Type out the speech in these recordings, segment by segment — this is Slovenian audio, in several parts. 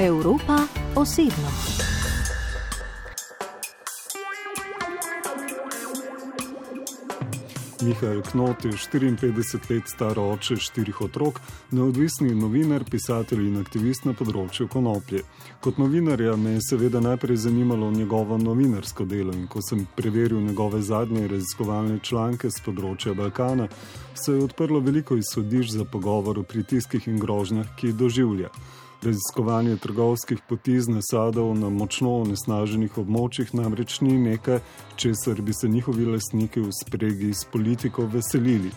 Evropa osebno. Mihael Knot je 54 let star oče štirih otrok, neodvisni novinar, pisatelj in aktivist na področju konoplje. Kot novinarja me je seveda najprej zanimalo njegovo novinarsko delo in ko sem preveril njegove zadnje raziskovalne članke z področja Balkana, se je odprlo veliko izhodišč za pogovor o pritiskih in grožnjah, ki jih doživlja raziskovanje trgovskih poti z nasadov na močno onesnaženih območjih namreč ni nekaj, česar bi se njihovi lastniki v spregi s politiko veselili.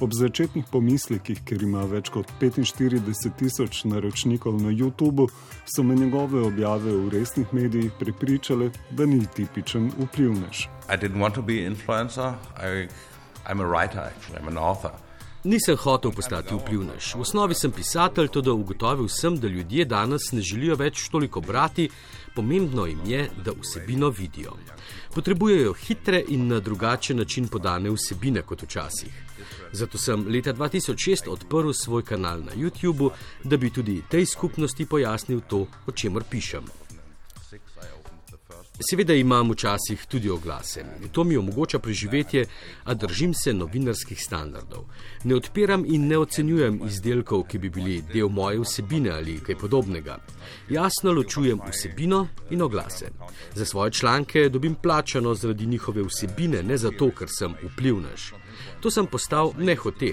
Ob začetnih pomislekih, ker ima več kot 45 tisoč naročnikov na YouTubu, so me njegove objave v resnih medijih prepričale, da ni tipičen vplivnež. Nisem hotel postati vplivnež. V osnovi sem pisatelj, tudi ugotovil sem, da ljudje danes ne želijo več toliko brati, pomembno jim je, da vsebino vidijo. Potrebujejo hitre in na drugačen način podane vsebine kot včasih. Zato sem leta 2006 odprl svoj kanal na YouTubu, da bi tudi tej skupnosti pojasnil to, o čemer pišem. Seveda imam včasih tudi oglase. To mi omogoča preživetje, a držim se novinarskih standardov. Ne odpiram in ne ocenjujem izdelkov, ki bi bili del moje vsebine ali kaj podobnega. Jasno ločujem vsebino in oglase. Za svoje članke dobim plačano zaradi njihove vsebine, ne zato, ker sem vplivnež. To sem postal nehote.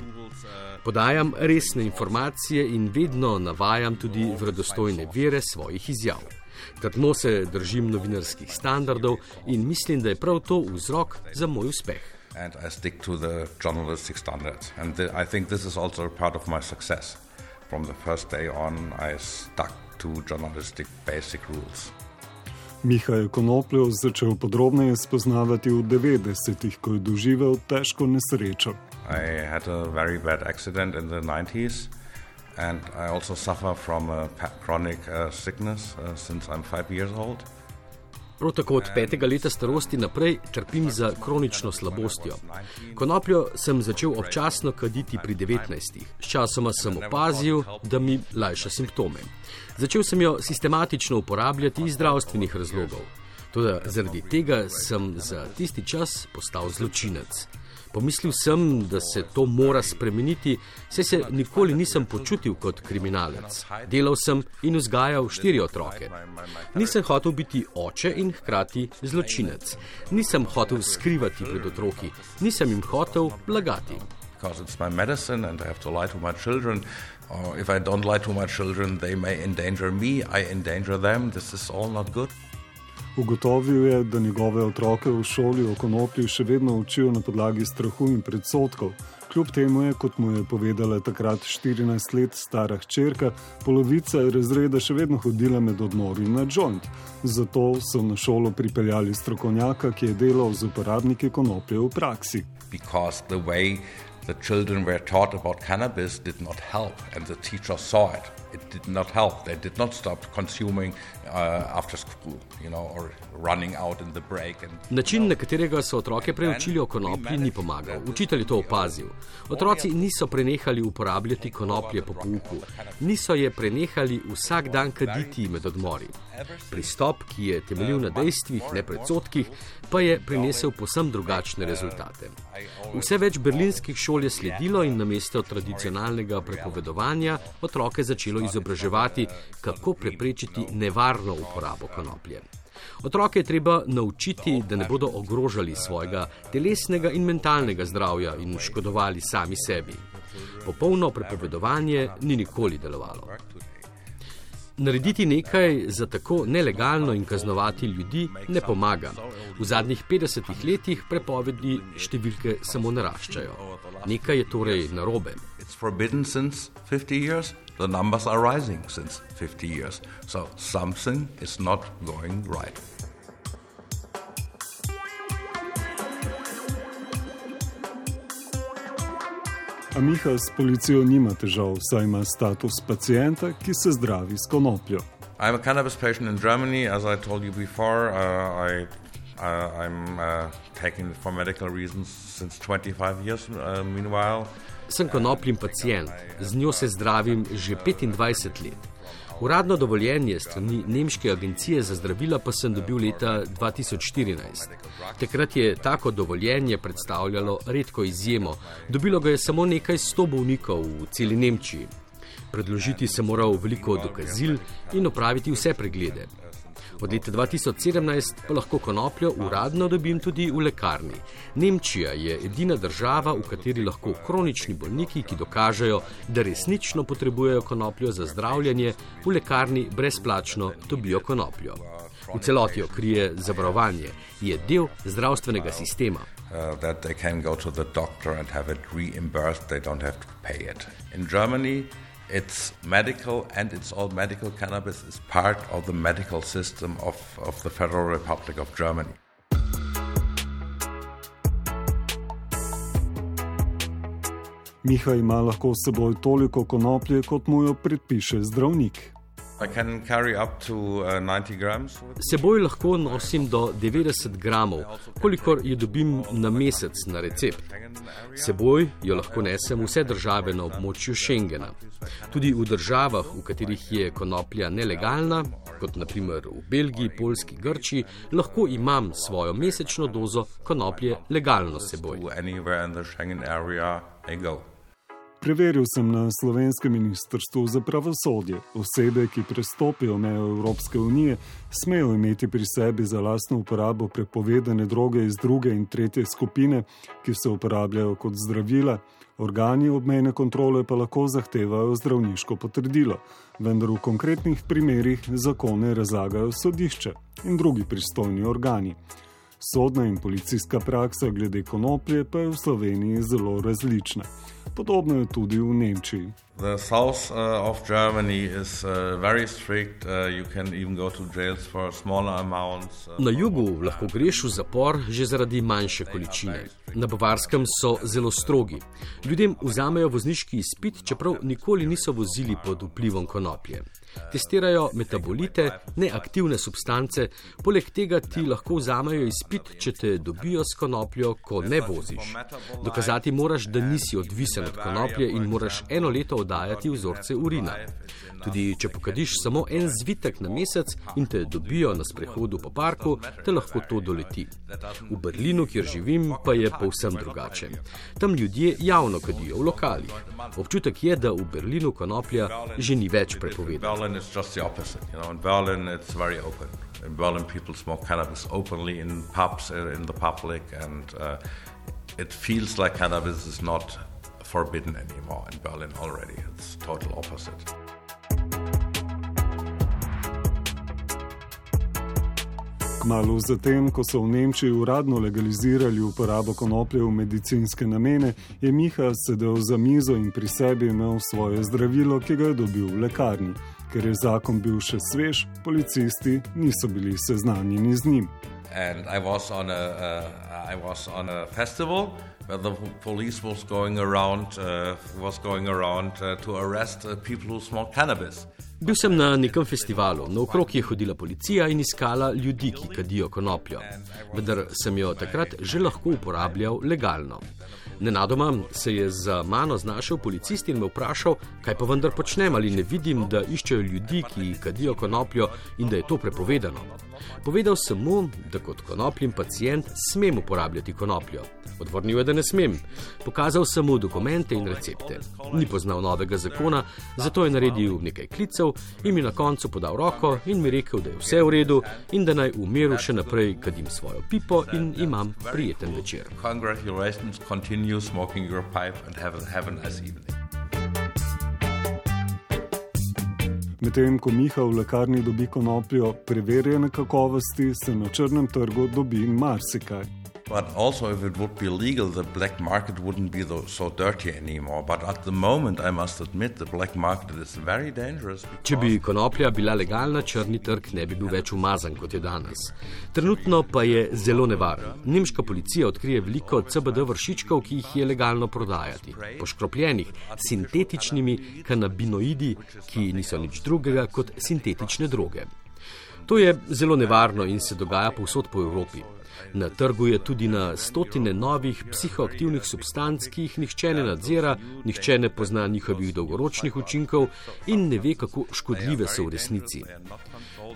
Podajam resne informacije in vedno navajam tudi vredostojne vere svojih izjav. Trdno se držim novinarskih standardov in mislim, da je prav to vzrok za moj uspeh. And I stick to the journalistic standards. And the, I think this is also part of my success. From the first day on, I stuck to journalistic basic rules. Miha je konopljo začel podrobneje spoznavati v 90-ih, ko je doživel težko nesrečo. I had a very bad accident in the 90s and I also suffer from a chronic uh, sickness uh, since I'm five years old. Prav tako od petega leta starosti naprej trpim za kronično slabostjo. Konopljo sem začel občasno kaditi pri 19. Sčasoma sem opazil, da mi lajša simptome. Začel sem jo sistematično uporabljati iz zdravstvenih razlogov. Tudi zaradi tega sem za tisti čas postal zločinec. Pomislil sem, da se to mora spremeniti, saj se nikoli nisem počutil kot kriminalec. Delal sem in vzgajal štiri otroke. Nisem hotel biti oče in hkrati zločinec. Nisem hotel skrivati pred otroki, nisem jim hotel lagati. Or if I don't lie to my children, they may endanger me, I endanger them. This is all not good. Ugotovil je, da njegove otroke v šoli o konoplji še vedno učijo na podlagi strahu in predsotkov. Kljub temu je, kot mu je povedala takrat 14 let stara hčerka, polovica razreda še vedno hodila med odmori na joint. Zato so na šolo pripeljali strokovnjaka, ki je delal z uporabniki konoplje v praksi. The children were taught about cannabis did not help, and the teacher saw it. It did not help. They did not stop consuming uh, after school, you know, or running out in the break. And, Način, na katerega so otroke preučili o konoplji, ni pomagal. Učitelj je to opazil. Otroci niso prenehali uporabljati konoplje po pouku, niso je prenehali vsak dan kaditi med odmori. Pristop, ki je temeljil na dejstvih, ne predsotkih, pa je prinesel posem drugačne rezultate. Vse več berlinskih šol je sledilo in namesto tradicionalnega prepovedovanja otroke začelo izobraževati, kako preprečiti nevarno uporabo konoplje. Otroke je treba naučiti, da ne bodo ogrožali svojega telesnega in mentalnega zdravja in škodovali sami sebi. Popolno prepovedovanje ni nikoli delovalo. Narediti nekaj za tako nelegalno in kaznovati ljudi ne pomaga. V zadnjih 50 letih prepovedi številke samo naraščajo. Nekaj je torej narobe. The numbers are rising since 50 years, so something is not going right. A Miha s policijo nima težav, saj ima status pacijenta, ki se zdravi s konopljo. I'm a cannabis patient in Germany, as I told you before. Uh, I, uh, I'm uh, taking it for medical reasons since 25 years. Uh, meanwhile, sem konopljim pacijent, z njo se zdravim že 25 let. Uradno dovoljenje strani Nemške agencije za zdravila pa sem dobil leta 2014. Takrat je tako dovoljenje predstavljalo redko izjemo. Dobilo ga je samo nekaj sto bolnikov v celi Nemčiji. Predložiti sem moral veliko dokazil in opraviti vse preglede. Od leta 2017 pa lahko konopljo uradno dobim tudi v lekarni. Nemčija je edina država, v kateri lahko kronični bolniki, ki dokažejo, da resnično potrebujejo konopljo za zdravljenje, v lekarni brezplačno dobijo konopljo. V celoti jo krije zavarovanje, je del zdravstvenega sistema. Uh, that they can go to the doctor and have it reimbursed, they don't have to pay it. In Germany, It's medical and it's all medical cannabis is part of the medical system of, of the Federal Republic of Germany. Miha ima lahko s seboj toliko konoplje, kot mu jo predpiše zdravnik. Uh, Seboj lahko nosim do 90 gramov, kolikor jo dobim na mesec na recept. Seboj jo lahko nesem vse države na območju Schengena. Tudi v državah, v katerih je konoplja nelegalna, kot naprimer v Belgiji, Poljski, Grčiji, lahko imam svojo mesečno dozo konoplje legalno seboj. Preveril sem na slovenskem ministrstvu za pravosodje. Osebe, ki prestopijo mejo Evropske unije, smejo imeti pri sebi za lastno uporabo prepovedane droge iz druge in tretje skupine, ki se uporabljajo kot zdravila. Organi obmejne kontrole pa lahko zahtevajo zdravniško potrdilo, vendar v konkretnih primerjih zakone razlagajo sodišče in drugi pristojni organi. Sodna in policijska praksa glede konoplje pa je v Sloveniji zelo različna. Podobno je tudi v Nemčiji. The south uh, of Germany is uh, very strict. Uh, you can even go to jails for smaller amounts. Uh, Na jugu lahko greš v zapor že zaradi manjše količine. Na Bavarskem so zelo strogi. Ljudem vzamejo vozniški izpit, čeprav nikoli niso vozili pod vplivom konoplje. Testirajo metabolite, neaktivne substance, poleg tega ti lahko vzamejo izpit, če te dobijo s konopljo, ko ne voziš. Dokazati moraš, da nisi odvisen od konoplje in moraš eno leto oddajati vzorce urina. Tudi če pokadiš samo en zvitek na mesec in te dobijo na sprehodu po parku, te lahko to doleti. V Berlinu, kjer živim, pa je povsem drugače. Tam ljudje javno kadijo v lokalih. Občutek je, da v Berlinu konoplja že ni več prepovedana. In Berlin, people smoke cannabis openly in pubs, in the public, and uh, it feels like cannabis is not forbidden anymore in Berlin already. It's total opposite. Malo zatem, ko so v Nemčiji uradno legalizirali uporabo konoplje v medicinske namene, je Miha sedel za mizo in pri sebi imel svoje zdravilo, ki ga je dobil v lekarni. Ker je zakon bil še svež, policisti niso bili seznanjeni z njim. And I was on a, uh, I was on a festival the police was going around, uh, was going around uh, to arrest uh, people who smoke cannabis. Bil sem na nekem festivalu, naokrog je hodila policija in iskala ljudi, ki kadijo konopljo. Vendar sem jo takrat že lahko uporabljal legalno. Nenadoma se je za mano znašel policist in me vprašal, kaj pa vendar počnem ali ne vidim, da iščejo ljudi, ki kadijo konopljo in da je to prepovedano. Povedal sem mu, da kot konopljen pacijent smem uporabljati konopljo. Odvrnil je, da ne smem. Pokazal sem mu dokumente in recepte. Ni poznal novega zakona, zato je naredil nekaj klicev in mi na koncu podal roko in mi rekel, da je vse v redu in da naj v miru še naprej kadim svojo pipo in imam prijeten večer. Medtem ko Miha v lekarni dobi konopljo preverjene kakovosti, se na črnem trgu dobi marsikaj. But also, if it would be legal, the black market wouldn't be so dirty anymore. But at the moment, I must admit, the black market is very dangerous. Če bi konoplja bila legalna, črni trg ne bi bil več umazan kot je danes. Trenutno pa je zelo nevaren. Nemška policija odkrije veliko CBD vršičkov, ki jih je legalno prodajati. Poškropljenih sintetičnimi kanabinoidi, ki niso nič drugega kot sintetične droge. To je zelo nevarno in se dogaja povsod po Evropi. Na trgu je tudi na stotine novih psihoaktivnih substanc, ki jih nihče ne nadzira, nihče ne pozna njihovih dolgoročnih učinkov in ne ve, kako škodljive so v resnici.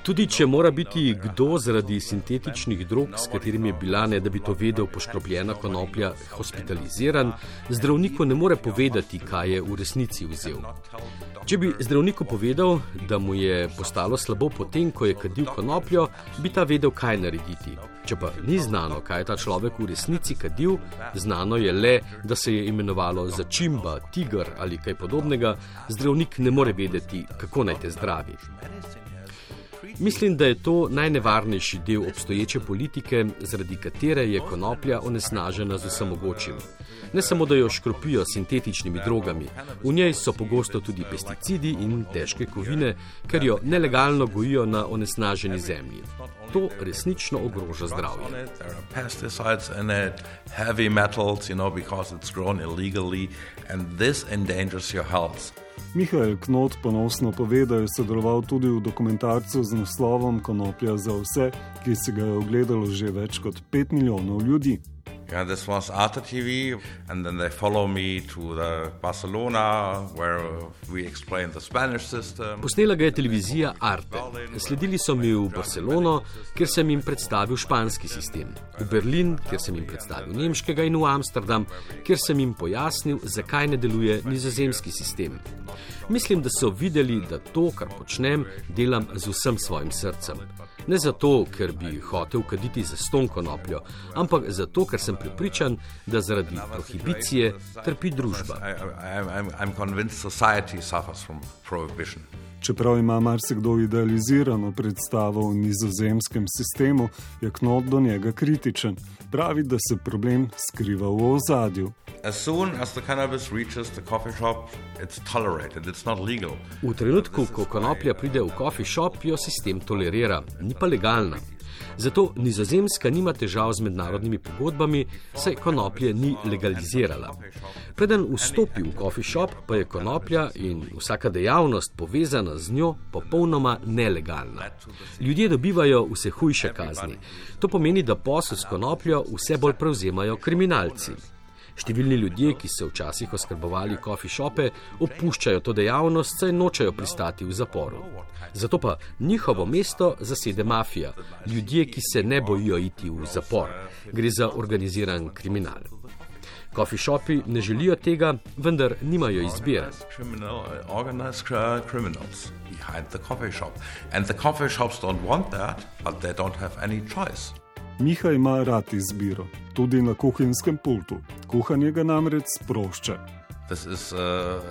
Tudi če mora biti kdo zaradi sintetičnih drog, s katerimi je bila, ne da bi to vedel, poškropljena konoplja, hospitaliziran, zdravniku ne more povedati, kaj je v resnici vzel. Če bi zdravniku povedal, da mu je postalo slabo potem, ko je kadil konopljo, bi ta vedel, kaj narediti. Če pa ni znano, kaj je ta človek v resnici kadil, znano je le, da se je imenovalo začimba, tiger ali kaj podobnega, zdravnik ne more vedeti, kako naj te zdravi. Mislim, da je to najnevarnejši del obstoječe politike, zaradi katere je konoplja onesnažena z vsem mogočim. Ne samo, da jo škropijo sintetičnimi drogami, v njej so pogosto tudi pesticidi in težke kovine, ker jo nelegalno gojijo na onesnaženi zemlji. To resnično ogroža zdravje. Mihajl Knot ponosno pove, da je sodeloval tudi v dokumentarcu z naslovom Konoplja za vse, ki si ga je ogledalo že več kot 5 milijonov ljudi. Yeah, this was Arte TV, and then they follow me to the Barcelona, where we explain the Spanish system. Posnela ga je televizija Arte. Sledili so mi v Barcelono, kjer sem jim predstavil španski sistem, v Berlin, kjer sem jim predstavil nemškega, in v Amsterdam, kjer sem jim pojasnil, zakaj ne deluje nizozemski sistem. Mislim, da so videli, da to, kar počnem, delam z vsem svojim srcem. Ne zato, ker bi hotel kaditi za ston konopljo, ampak zato, ker sem pripričan, da zaradi prohibicije trpi družba. Čeprav ima marsikdo idealizirano predstavo o nizozemskem sistemu, je Knot do njega kritičen. Pravi, da se problem skriva v ozadju. V trenutku, ko konoplja pride v coffee shop, jo sistem tolerira, ni pa legalna. Zato nizozemska nima težav z mednarodnimi pogodbami, saj konoplje ni legalizirala. Preden vstopi v coffee shop, pa je konoplja in vsaka dejavnost povezana z njo popolnoma nelegalna. Ljudje dobivajo vse hujše kazni. To pomeni, da posel s konopljo vse bolj prevzemajo kriminalci. Številni ljudje, ki so včasih oskrbovali coffee shope, opuščajo to dejavnost, saj nočejo pristati v zaporu. Zato pa njihovo mesto zasede mafija, ljudje, ki se ne bojijo iti v zapor. Gre za organiziran kriminal. Coffee shopi ne želijo tega, vendar nimajo izbire. In the coffee shops don't want that, but they don't have any choice. Miha ima rad izbiro, tudi na kuhinjskem pultu. Kuhanje ga namreč sprošča. This is uh,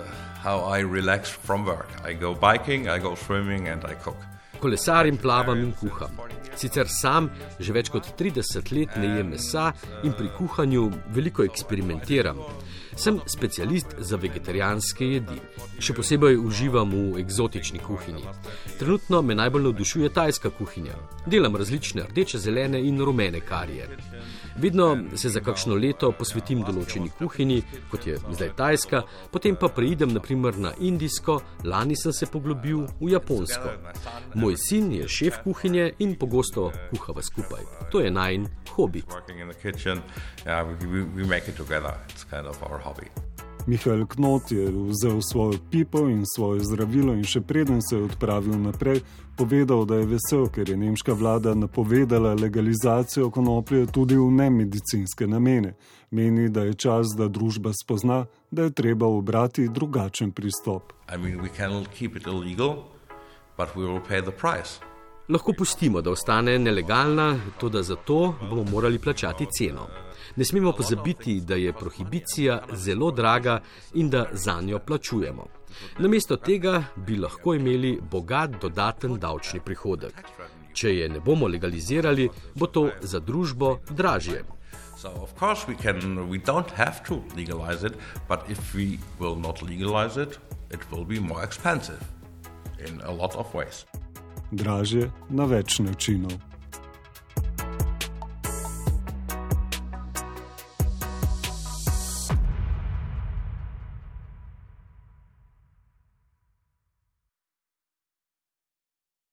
how I relax from work. I go biking, I go swimming and I cook. Kolesarim, plavam in kuham. Sicer sam že več kot 30 let ne jem mesa in pri kuhanju veliko eksperimentiram. Sem specialist za vegetarijanske jedi. Še posebej uživam v eksotični kuhinji. Trenutno me najbolj navdušuje tajska kuhinja. Delam različne rdeče, zelene in rumene karije. Vedno se za kakšno leto posvetim določeni kuhinji, kot je zdaj tajska, potem pa preidem naprimer na indijsko, lani sem se poglobil v japonsko. Moj sin je šef kuhinje in pogosto kuhava skupaj. To je najn hobi. Mihael Knot je vzel svojo pipo in svoje zdravilo in še preden se je odpravil naprej, povedal, da je vesel, ker je nemška vlada napovedala legalizacijo konoplje tudi v nemedicinske namene. Meni, da je čas, da družba spozna, da je treba obrati drugačen pristop. I mean, illegal, Lahko pustimo, da ostane nelegalna, tudi zato bomo morali plačati ceno. Ne smemo pozabiti, da je prohibicija zelo draga in da za njo plačujemo. Namesto tega bi lahko imeli bogat dodaten davčni prihodek. Če je ne bomo legalizirali, bo to za družbo dražje. So, of course, we can, we don't have to legalize it, but if we will not legalize it, it will be more expensive in a lot of ways. Dražje na več načinov.